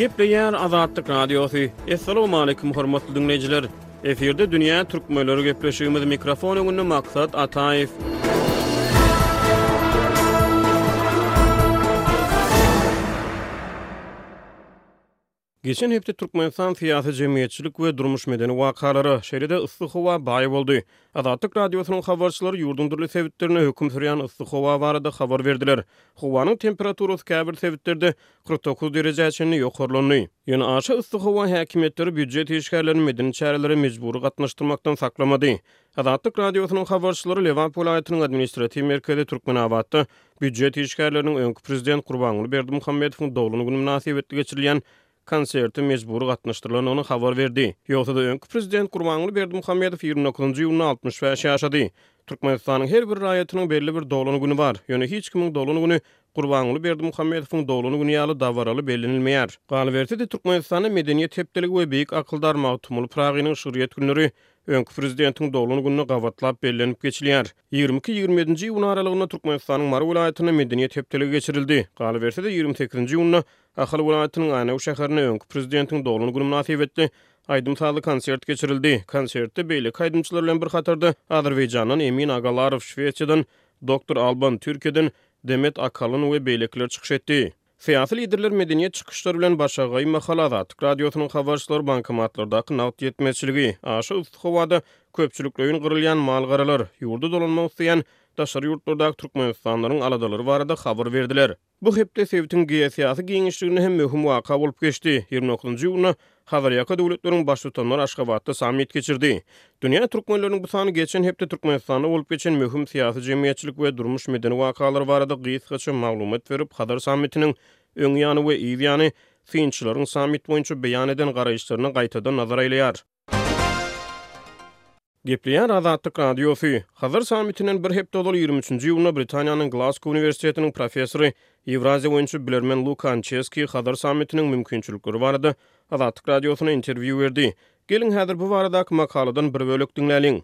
Gepleýär Azatlyk Radiosy. Assalamualaikum hormatly dinleýjiler. Efirde dünýä türkmenleri gepleşigimiz mikrofon öňünde maksat Ataýew. Geçen hepde Türkmenistan syýasy-jemgyýetçilik we durmuş-medeni wakalara, şeýle-de yssy howa baý boldy. Azatlyk Radiosynyň habarçylary ýurduň dürli sebitlerinde höküm sürýän yssy howa barada habar berdiler. Howanyň temperaturasy käbir sebitlerde kyrk dokuz derejä çenli ýokarlandy. Ýöne aşa yssy howa häkimiýetleri býujet işgärlerini medeni çärelere mejbury gatnaşdyrmakdan saklamady. Azatlyk Radiosynyň habarçylary Lebap welaýatynyň administratiw merkezi Türkmenabatda Býujet işgärleriniň öňki prezident Gurbanguly Berdimuhamedowyň doglan güni mynasybetli geçirilýän konserte mejbury gatnaşdyrylandygyny habar berdi. Ýogsa-da, öňki prezident Gurbanguly Berdimuhamedow ýigrimi dokuzynjy iýunda altmyş bäş ýaşady. Türkmenistanyň her bir raýatynyň belli bir doglan güni bar, ýöne hiç kimiň doglan güni Gurbanguly Berdimuhamedowyň doglan güni ýaly dabaraly bellenilmeýär. Galyberse-de, Türkmenistanda Medeniýet hepdeligi we beýik akyldar Magtymguly Pyragynyň şygryýet günleri öňki prezidentiň doglan gününe gabatlap bellenip geçilýär. Ýigrimi iki, ýigrimi ýedinji iýun aralygynda Türkmenistanyň Mary welaýatynda Medeniýet hepdeligi geçirildi. Galyberse-de, ýigrimi sekizinji iýunda Ahal welaýatynyň Anew şäherinde öňki prezidentiň doglan güni mynasybetli aýdym-sazly konsert geçirildi. Konsertde beýleki aýdymçylar bilen bir hatarda Azerbaýjandan Emin Agalarow, Şwesiýadan Doktor Alban, Türkiýeden Demet Akalyn we beýlekiler çykyş etdi. Syýasy liderler medeniýet çykyşlary bilen başagaý mahaly Azatlyk Radiosynyň habarçylary bankomatlardaky nagt ýetmezçiligi, aşa yssy howada köpçülikleýin gyrylýan mal-garalar, ýurda dolanmak isleýän daşary ýurtlardaky türkmenistanlylaryň aladalary barada habar berdiler. Bu hepde sebitiň geosyýasy giňişliginde hem möhüm waka bolup geçdi, ýigrimi dokuzynjy iýunda Hazarýaka döwletleriň Baştutanlary Aşgabatda sammit geçirdi. Dünýä türkmenleriniň bu sany geçen hepde Türkmenistanda bolup geçen möhüm syýasy-jemgyýetçilik we durmuş-medeni wakalary barada gysgaça maglumat berip, Hazar sammitiniň öň ýany we yz ýany, synçylaryň sammit boýunça beýan eden garaýyşlaryna gaýtadan nazar aýlaýar. Gepleýär Azatlyk Radiosy, Hazar sammitinden bir hepde ozal ýigrimi üçünji iýunda Britaniýanyň Glasko uniwersitetiniň professory, Ýewraziýa boýunça bilermen Luka Ançeski Hazar sammitiniň mümkinçilikleri barada Azatlyk Radiosyna interwýu berdi. Geliň häzir bu baradaky makaladan bir bölek diňläliň.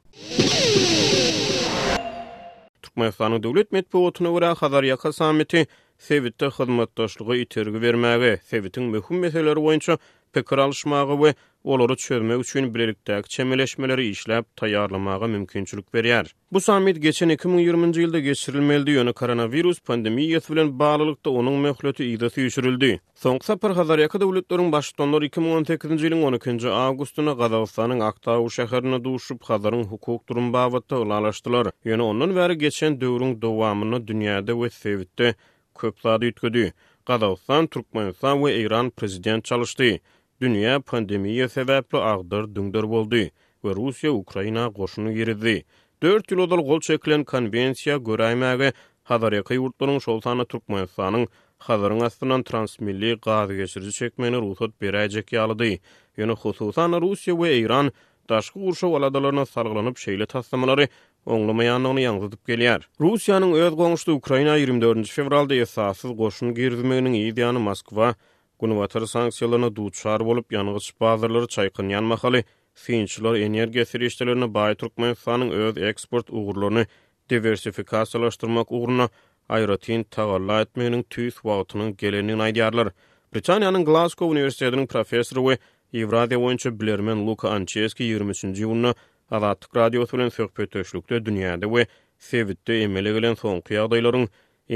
Türkmenistanyň döwlet metbugatyna görä, Hazarýaka sammiti sebitde hyzmatdaşlyga itergi bermäge, sebitiň möhüm meseleleri boýunça pikir alyşmaga we olary çözmek üçin bilelikdäki çemeleşmeleri işläp taýýarlamaga mümkinçilik berýär. Bu sammit geçen iki müň ýigriminji ýylda geçirilmelidi, ýöne koronawirus pandemiýasy bilen baglylykda onuň möhleti yza süýşürildi. Soňky sapar Hazarýaka döwletleriň baştutanlary iki müň on sekizinji ýylyň on ikinji awgustynda Gazagystanyň Aktau şäherinde duşup, Hazaryň hukuk durumy babatda ylalaşdylar, ýöne ondan bäri geçen döwrüň dowamynda dünýäde we sebitde Köp zat üýtgedi. Gazagystan, Türkmenistan we Eýran prezident çalyşdy. Dünýä pandemiýa sebäpli agdar-düňder boldy we Russiýa Ukraina goşun girizdi. Dört ýyl ozal gol çekilen konwensiýa göräýmäge, Hazarýaka ýurtlaryň, şol sanda Türkmenistanyň Hazaryň astyndan transmilli gaz geçiriji çekmegine rugsat beräýjek ýalydy. Ýöne hususan-da Russiýa we Eýran daşky gurşaw aladalaryna salgylanyp şeýle taslamalary oňlamaýandygyny ýaňzydyp gelýär. Russiýanyň öz goňşusy Ukraina ýigrimi dördünji fewralda esassyz goşun girizmeginiň yz ýany Moskwa Günbatar sanksiýalaryna duçar bolup, ýangyç bazarlary çaýkanýan mahaly, synçylar energiýa serişdelerine baý Türkmenistanyň öz eksport ugurlaryny diwersifikasiýalaşdyrmak ugrunda aýratyn tagalla etmeginiň tüýs wagtynyň gelendigini aýdýarlar. Britaniýanyň Glasgow uniwersitetiniň professory we Ýewraziýa boýunça bilermen Luka Ançeski ýigrimi üçünji iýunda Azatlyk Radiosy bilen söhbetdeşlikde dünýäde we sebitde emele gelen soňky ýagdaýlaryň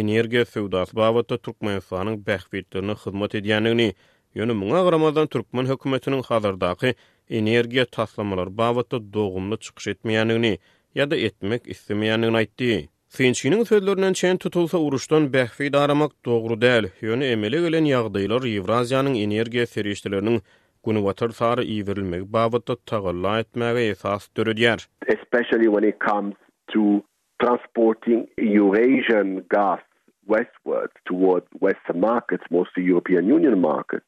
energiýa söwdasy babatda Türkmenistanyň bähbitlerine hyzmat edýändigini, ýöne muňa garamazdan türkmen hökümetiniň Hazardaky energiýa taslamalary babatda dogumly çykyş etmeýändigini ýa-da etmek islemeýändigini aýtdy. Synçynyň sözlerinden çen tutulsa, uruşdan bähbit aramak dogry däl, ýöne emele gelen ýagdaýlar Ýewraziýanyň energiýa serişdeleriniň günbatar sary iberilmegi babatda tagalla etmäge esas döredýär. especially when it comes to transporting Eurasian gas Westward, toward western markets, mostly European Union market.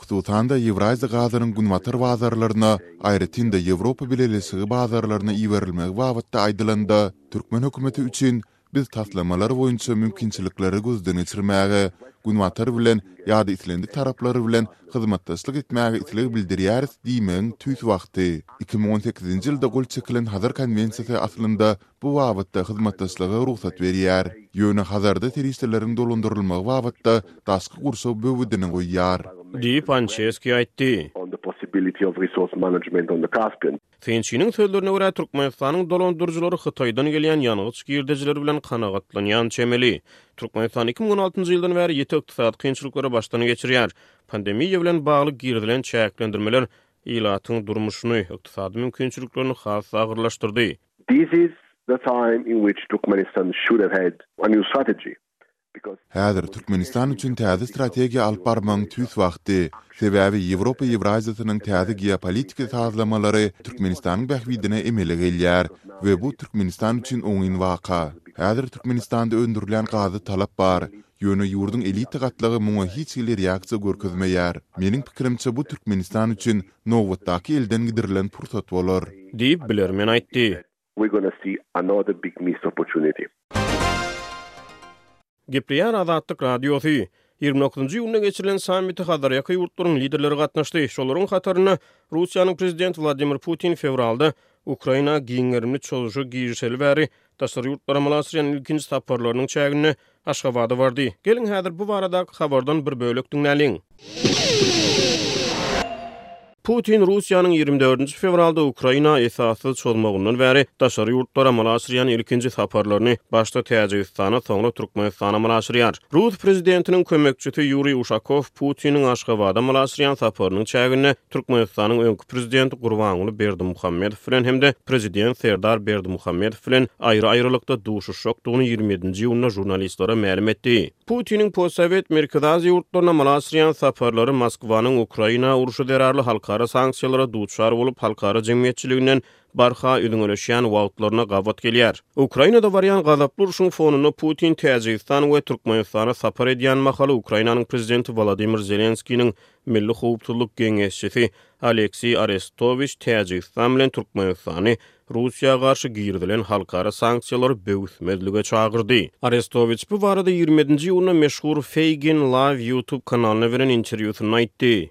Hususan-da, Ýewraziýa gazynyň Günbatar bazarlaryna, aýratyn-da, Ýewropa Bileleşigi bazarlaryna iberilmegi babatda aýdylanda, türkmen hökümeti üçin biz taslamalar boýunça mümkinçilikleri gözden geçirmäge, Günbatar bilen ýa-da islendik taraplary bilen hyzmatdaşlyk etmäge isleg bildirýäris diýmegiň tüýs wagty. Iki müň on sekizinji ýylda gol çekilen Hazar konwensiýasy aslynda bu babatda hyzmatdaşlyga rugsat berýär, ýöne Hazarda serişdeleriň dolandyrylmagy babatda daşky gurşaw böwedini goýýar. Diýip, Ançeskiý aýtdy. Synçynyň sözlerine görä, Türkmenistanyň dolandyryjylary Hytaýdan gelýän ýangyç girdejileri bilen kanagatlanýan çemeli. Türkmenistan iki müň on altynjy ýyldan bäri ýiti ykdysady kynçylyklary başdan geçirýär. Pandemiýa bilen bagly girizilen çäklendirmeler ilatyň durmuşyny, ykdysady mümkinçiliklerini has-da agyrlaşdyrdy. This is the time in which Turkmenistan should have had a new strategy because. Häzir Türkmenistan üçin täze strategiýa alyp barmagyň tüýs wagty, sebäbi Ýewropa Ýewraziýasynyň täze geopolitiki sazlamalary Türkmenistanyň bähbidine emele gelýär we bu Türkmenistan üçin oňyn waka. Häzir Türkmenistanda öndürilýän gaza talap bar, ýöne ýurduň elita gatlagy muňa hiç hili reaksiýa görkezmeýär. Meniň pikirimçe bu Türkmenistan üçin Nobatdaky elden gidirilen pursat bolar. Diýip, bilermen aýtdy. Gepleýär Azatlyk Radiosy, Ýigrimi dokuzynjy iýunda geçirilen sammite Hazarýaka ýurtlaryň liderleri gatnaşdy. Şolaryň hatarynda Russiýanyň Prezidenti Wladimir Putin fewralda Ukraina giň gerimli çozuşa girişeli bäri Daşary ýurtlara Mala sürýän ilkinji saparlarynyň çäginde Aşgabada bardy. Geliň häzir bu baradaky habardan bir bölek diňläliň. Putin Russiýanyň ýigrimi dördünji fewralda Ukraina esassyz çozmagyndan bäri daşary ýurtlara mala sürýän ilkinji saparlaryny başda Täjigistana, soňra Türkmenistana mala sürýär. Rus prezidentiniň kömekçisi Ýuriý Uşakow Putiniň Aşgabada mylaçrýan saparynyň çäginde Türkmenistanyň öňki prezidenti Gurbanguly Berdimuhamedow bilen hem-de prezident Serdar Berdimuhamedow bilen aýry-aýrylykda duşuşjakdygyny ýigrimi ýedinji iýunda žurnalistlere mälim etdi. Putiniň postsowet Merkezi Aziýa ýurtlaryna mylaçrýan saparlary Moskwanyň Ukraina urşy zerarly halkara sanksiýalara duçar bolup, halkara jemgyýetçiliginden barha üzňeleşýän wagtlaryna gabat gelýär. Ukrainada barýan gazaply urşuň fonunda Putin Täjigistan we Türkmenistana sapar edýän mahaly Ukrainanyň prezidenti Wolodymyr Zelenskiniň Milli howpsuzlyk geňeşçisi Aleksiý Arestowiç Täjigistan bilen Türkmenistany Russiýa garşy girizilen halkara sanksiýalary böwüsmezlige çagyrdy. Arestowiç bu barada ýigrimi ýedinji iýunda meşhur Feigin Live ýutub kanalyna beren interwýusynda aýtdy.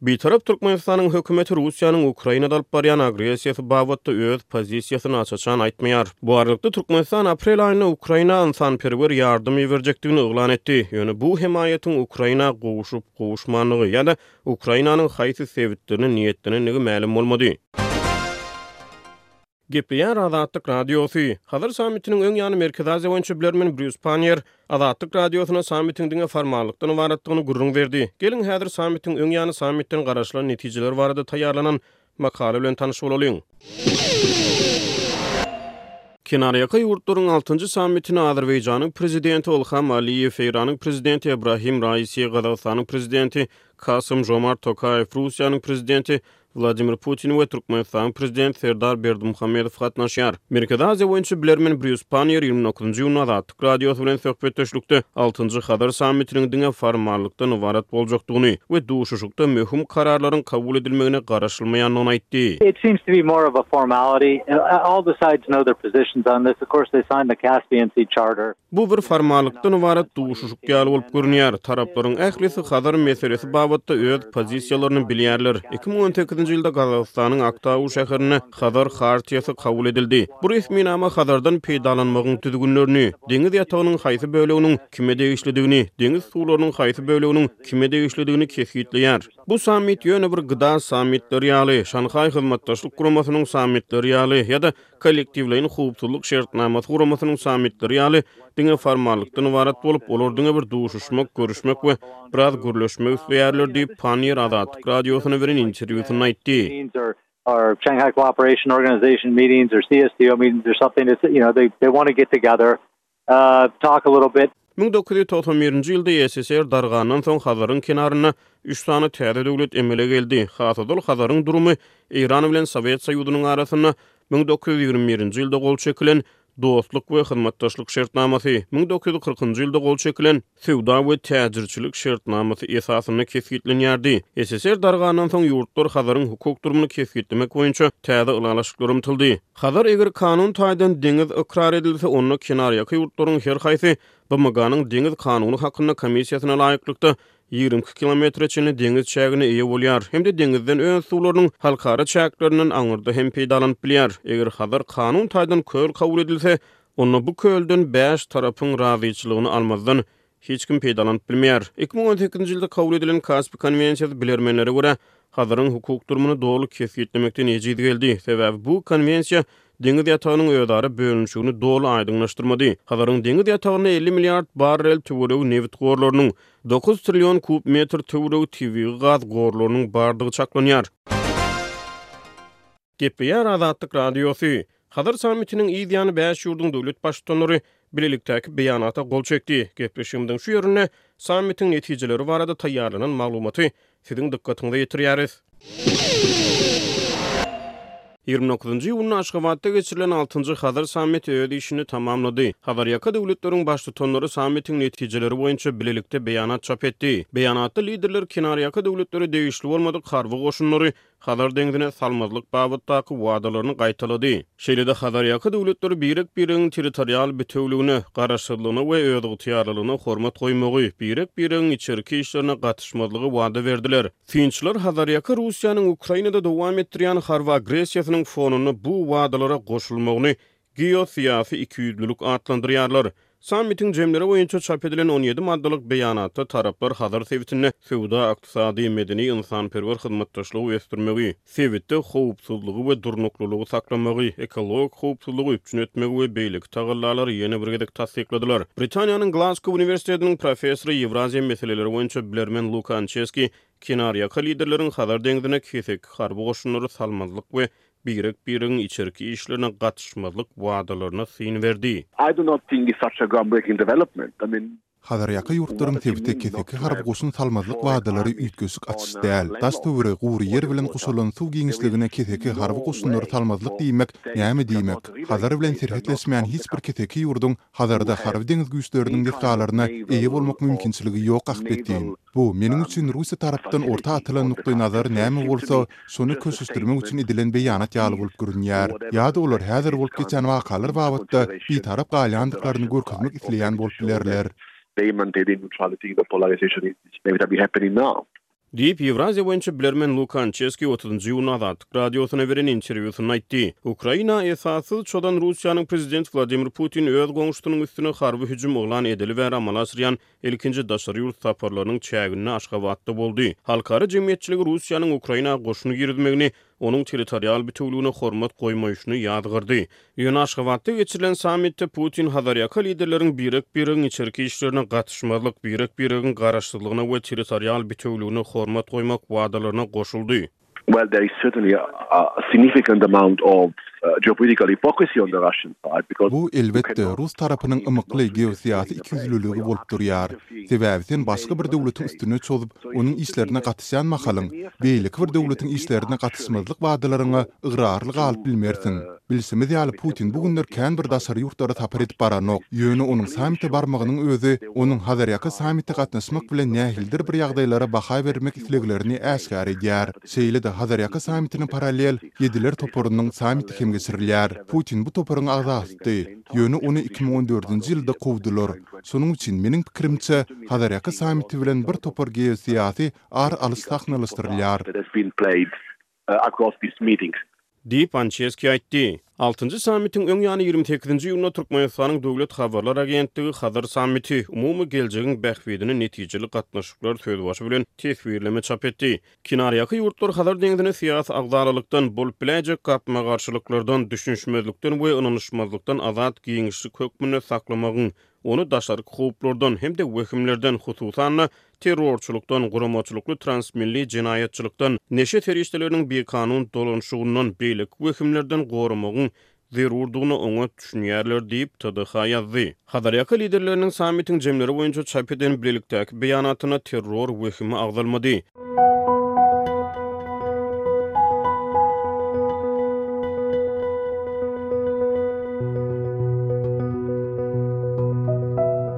Bitarap Türkmenistanyň hökümeti Russiýanyň Ukrainada alyp barýan agressiýasy babatda öz pozisiýasyny aç-açan aýtmaýar. Bu aralykda, Türkmenistan aprel aýynda Ukraina ynsanperwer ýardam iberjekdigini yglan etdi, ýöne bu hemaýatyň Ukraina gowşup-gowuşmandygy ýa-da Ukrainanyň haýsy sebitlerine niýetlenendigi mälim bolmady. Gepleýär Azatlyk Radiosy, Hazar sammitiniň öň ýany Merkezi Aziýa boýunça bilermen Brýus Panniýer Azatlyk Radiosyna sammitiň diňe formallykdan ybaratdygyny gürrüň berdi. Geliň, häzir sammitiň öň ýany sammitden garaşylan netijeler barada taýýarlanan makala bilen tanyş bolalyň. Kenarýaka ýurtlaryň altynjy sammitine Azerbaýjanyň Prezidenti Ilham Aliýew, Eýranyň Prezidenti Ebrahim Raisi, Gazagystanyň Prezidenti Kasym-Žomart Tokaýew, Russiýanyň Prezidenti Wladimir Putin we Türkmenistanyň Prezidenti Serdar Berdimuhamedow gatnaşýar. Merkezi Aziýa boýunça bilermen Brýus Panniýer ýigrimi dokuzynjy iýunda Azatlyk Radiosy bilen söhbetdeşlikde altynjy Hazar sammitiniň diňe formallykdan ybarat boljakdygyny we duşuşykda möhüm kararlaryň kabul edilmegine garaşylmaýandygyny aýtdy. It seems to be more of a formality. All the sides know their positions on this. Of course they signed the Caspian Sea Charter. Bu bir formallykdan ybarat duşuşyk ýaly bolup görünýär. Taraplaryň ählisi Hazar meselesi babatda öz pozisiýalaryny bilýärler. Iki müň on sekizinji ýylda Gazagystanyň Aktau şäherinde Hazar Hartiýasy kabul edildi. Bu resminama Hazardan peýdalanmagyň düzgünlerini, deňiz ýatagynyň haýsy böleginiň kime degişlidigini, deňiz suwlarynyň haýsy böleginiň kime degişlidigini kesgitleýär. Bu sammit ýöne bir GDA sammitleri ýaly, Şanhaý Hyzmatdaşlyk Guramasynyň sammitleri ýaly ýa-da Kollektiwleýin howpsuzlyk şertnamasy guramasynyň sammitleri ýaly diňe formallykdan ybarat bolup, olar diňe bir duşuşmak, görüşmek we biraz gürleşmek isleýärler diýip, Panniýer Azatlyk Radiosyna beren interwýusynda aýtdy. Müň dokuz ýüz togsan birinji ýylda SSR dargandan soň Hazaryň kenarynda üç sany täze döwlet emele geldi. Has ozal Hazaryň durumy Eýran bilen Sowet Soýuzynyň arasynda müň dokuz ýüz ýigrimi birinji ýylda gol çekilen Dostluk we hyzmatdaşlyk şertnamasy, müň dokuz ýüz kyrkynjy ýylda gol çekilen, söwda we täjirçilik şertnamasy esasynda kesgitlenýärdi. SSR dargandan soň ýurtlar Hazaryň hukuk durumyny kesgitlemek boýunça täze ylalaşyklar ymtyldy. Hazar eger kanun taýdan deňiz ykrar edilse, onda kenarýaka ýurtlaryň her haýsy BMG-niň Deňiz kanuny hakynda komissiýasyna laýyklykda ýigrimi iki kilometre çenli deňiz çägine eýe bolýar hem-de deňizden öz suwlarynyň halkara çäklerinden aňyrda hem peýdalanyp bilýär. Eger Hazar kanun taýdan köl kabul edilse, Onda bu kölden bäş tarapyň razyçylygyny almazdan hiç kim peýdalanyp bilmeýär. Iki müň on sekizinji ýylda kabul edilen Kaspi konwensiýasy bilermenlere görä, Hazaryň hukuk durumyny doly kesgitlemekden ejiz geldi, sebäbi bu konwensiýa deňiz ýatagynyň özara bölünişigini doly aýdyňlaşdyrmady. Hazaryň deňiz ýatagynda elli milliard barrel töweregi nebit gorlarynyň, dokuz trillion kub metr töweregi tebigy gaz gorlarynyň bardygy çaklanýar. Gepleýär Azatlyk Radiosy, Hazar sammitiniň yz ýany bäş ýurduň döwlet Baştutanlary bilelikdäki beýanata gol çekdi. Gepleşigimiziň şu ýerinde sammitiň netijeleri barada taýýarlanan maglumaty siziň dykgatyňyza ýetirýäris. Ýigrimi dokuzynjy iýunda Aşgabatda geçirilen altynjy Hazar sammiti öz işini tamamlady. Hazarýaka döwletleriň Baştutanlary sammitiň netijeleri boýunça bilelikde beýanat çap etdi. Beýanatda liderler kenarýaka döwletlere degişli bolmadyk harby goşunlary Hazar deňzine salmazlyk babatdaky wadalaryny gaýtalady. Şeýle-de Hazarýaka döwletleri birek-biregiň territorial bitewligine, garaşsyzlygyna we özygtyýarlylygyna hormat goýmagy, birek-biregiň içerki işlerine gatyşmazlygy wada berdiler. Synçylar Hazarýaka Russiýanyň Ukrainada dowam etdirýän harby agressiýasynyň fonunda bu wadalara goşulmagyny geosyýasy ikiýüzlülik atlandyrýarlar. Sammitiň jemleri boýunça çap edilen on ýedi maddalyk beýanatda taraplar Hazar sebitinde söwda, ykdysady, medeni, ynsanperwer hyzmatdaşlygy ösdürmegi, sebitde howpsuzlygy we durnuklylygy saklamagy, ekologik howpsuzlygy üpjün etmegi we beýleki tagallalary ýene bir gezek tassykladylar. Britaniýanyň Glazgo uniwersitetiniň professory, Ýewraziýa meseleleri boýunça bilermen Luka Ançeski kenarýaka liderleriň Hazar deňzine keseki harby goşunlary salmazlyk we birek-biregiň içerki işlerine gatyşmazlyk wadalaryna syn berdi. I do not think it's such a groundbreaking development. I mean. Hazarýaka ýurtlaryň sebite keseki harby goşun salmazlyk wadalary üýtgeşik açyş däl. Daş-töweregi gury ýer bilen guşalan suw giňişligine keseki harby goşunlary salmazlyk diýmek näme diýmek? Hazar bilen serhetleşmän hiç bir keseki ýurduň Hazarda harby-deňiz güýçleriniň desgalaryna eýe bolmak mümkinçiligi ýok ahbetin. Bu, meniň üçin Russiýa tarapdan orta atylan nukdaýnazar näme bolsa, şony köşeşdirmek üçin edilen beýanat ýaly bolup görünýär. Ýa-da olar häzir bolup geçen wakalar babatda bitarap galýandyklaryny görkezmek isleýän bolup bilerler. Diýip, Ýewraziýa boýunça bilermen Lukan Çeskiý otuzynjy iýunda Azatlyk Radiosyna beren interwýusynda aýtdy. Ukraina esassyz çodan Russiýanyň prezident Wladimir Putin öz goňşusynyň üstüne harby hüjüm yglan edeli bäri amala aşyrýan ilkinji daşary ýurt saparlarynyň çäginde Aşgabatda boldy. Halkara jemgyýetçiligi Russiýanyň Ukraina goşun girizmegini, onuň territorial bitewligine hormat goýmaýşyny ýazgardy. Ýöne Aşgabatda geçirilen sammitde Putin Hazarýaka liderleriň birek-biregiň içerki işlerine gatyşmazlyk, birek-biregiň garaşsyzlygyna we territorial bitewligine hormat goýmak wadalaryna goşuldy. Well there is certainly a significant amount of geopolitical hypocrisy on the Russian side because Bu elbetde rus tarapynyň ymykly geosyýasy ikiýüzlüligi bolup durýar. Sebäbi sen başga bir döwletiň üstüne çozup onuň işlerine gatyşýan mahalyň beýleki bir döwletiň işlerine gatyşmazlyk wadalaryňa ygrarly galyp bilmersiň. Bilşimiz ýaly, Putin bu günler kän bir daşary ýurtlara sapar edip baranok. Ýöne onuň sammite barmagynyň özi onuň hazarýaka sammite gatnaşmak bilen nähilidir bir ýagdaýlara baha bermek isleglerini äşgär edýär. Şeýle-de hazarýaka sammitine parallel Ýediler toparynyň sammiti hem geçirilýär. Putin bu toparyň agzasydy, ýöne ony iki müň on dördünji ýylda kowdular. Şonuň üçin, meniň pikirimçe, hazarýaka sammiti bilen bir topar geosyýasy ar alyş sahnalaşdyrylýar. across these meetings. Diýip, Ançeski aýtdy. Altynjy sammitiň öň ýany ýigrimi sekizinji iýunda Türkmenistanyň döwlet habarlar agentligi Hazar sammiti, umumy geljegiň bähbidine netijeli gatnaşyklar sözbaşy bilen teswirleme çap etdi. Kenarýaka ýurtlar Hazar deňzine syýasy agzalylykdan, bolup biläýjek gapma-garşylyklardan, düşünişmezlikden we ynanyşmazlykdan azat giňişlik hökmünde saklamagyň, ony daşarky howplardan hem-de wehimlerden, hususan-da, terrorçylykdan, guramaçylykly transmilli jenaýatçylykdan, neşe serişdeleriniň bikanun dolanyşygyndan, beýleki wehimlerden goramagyň zerurdygyna oňat düşünýärler diýip, TDH ýazdy. Hazarýaka liderleriniň sammitiň jemleri boýunça çap eden bilelikdäki beýanatynda terror wehimi agzalmady.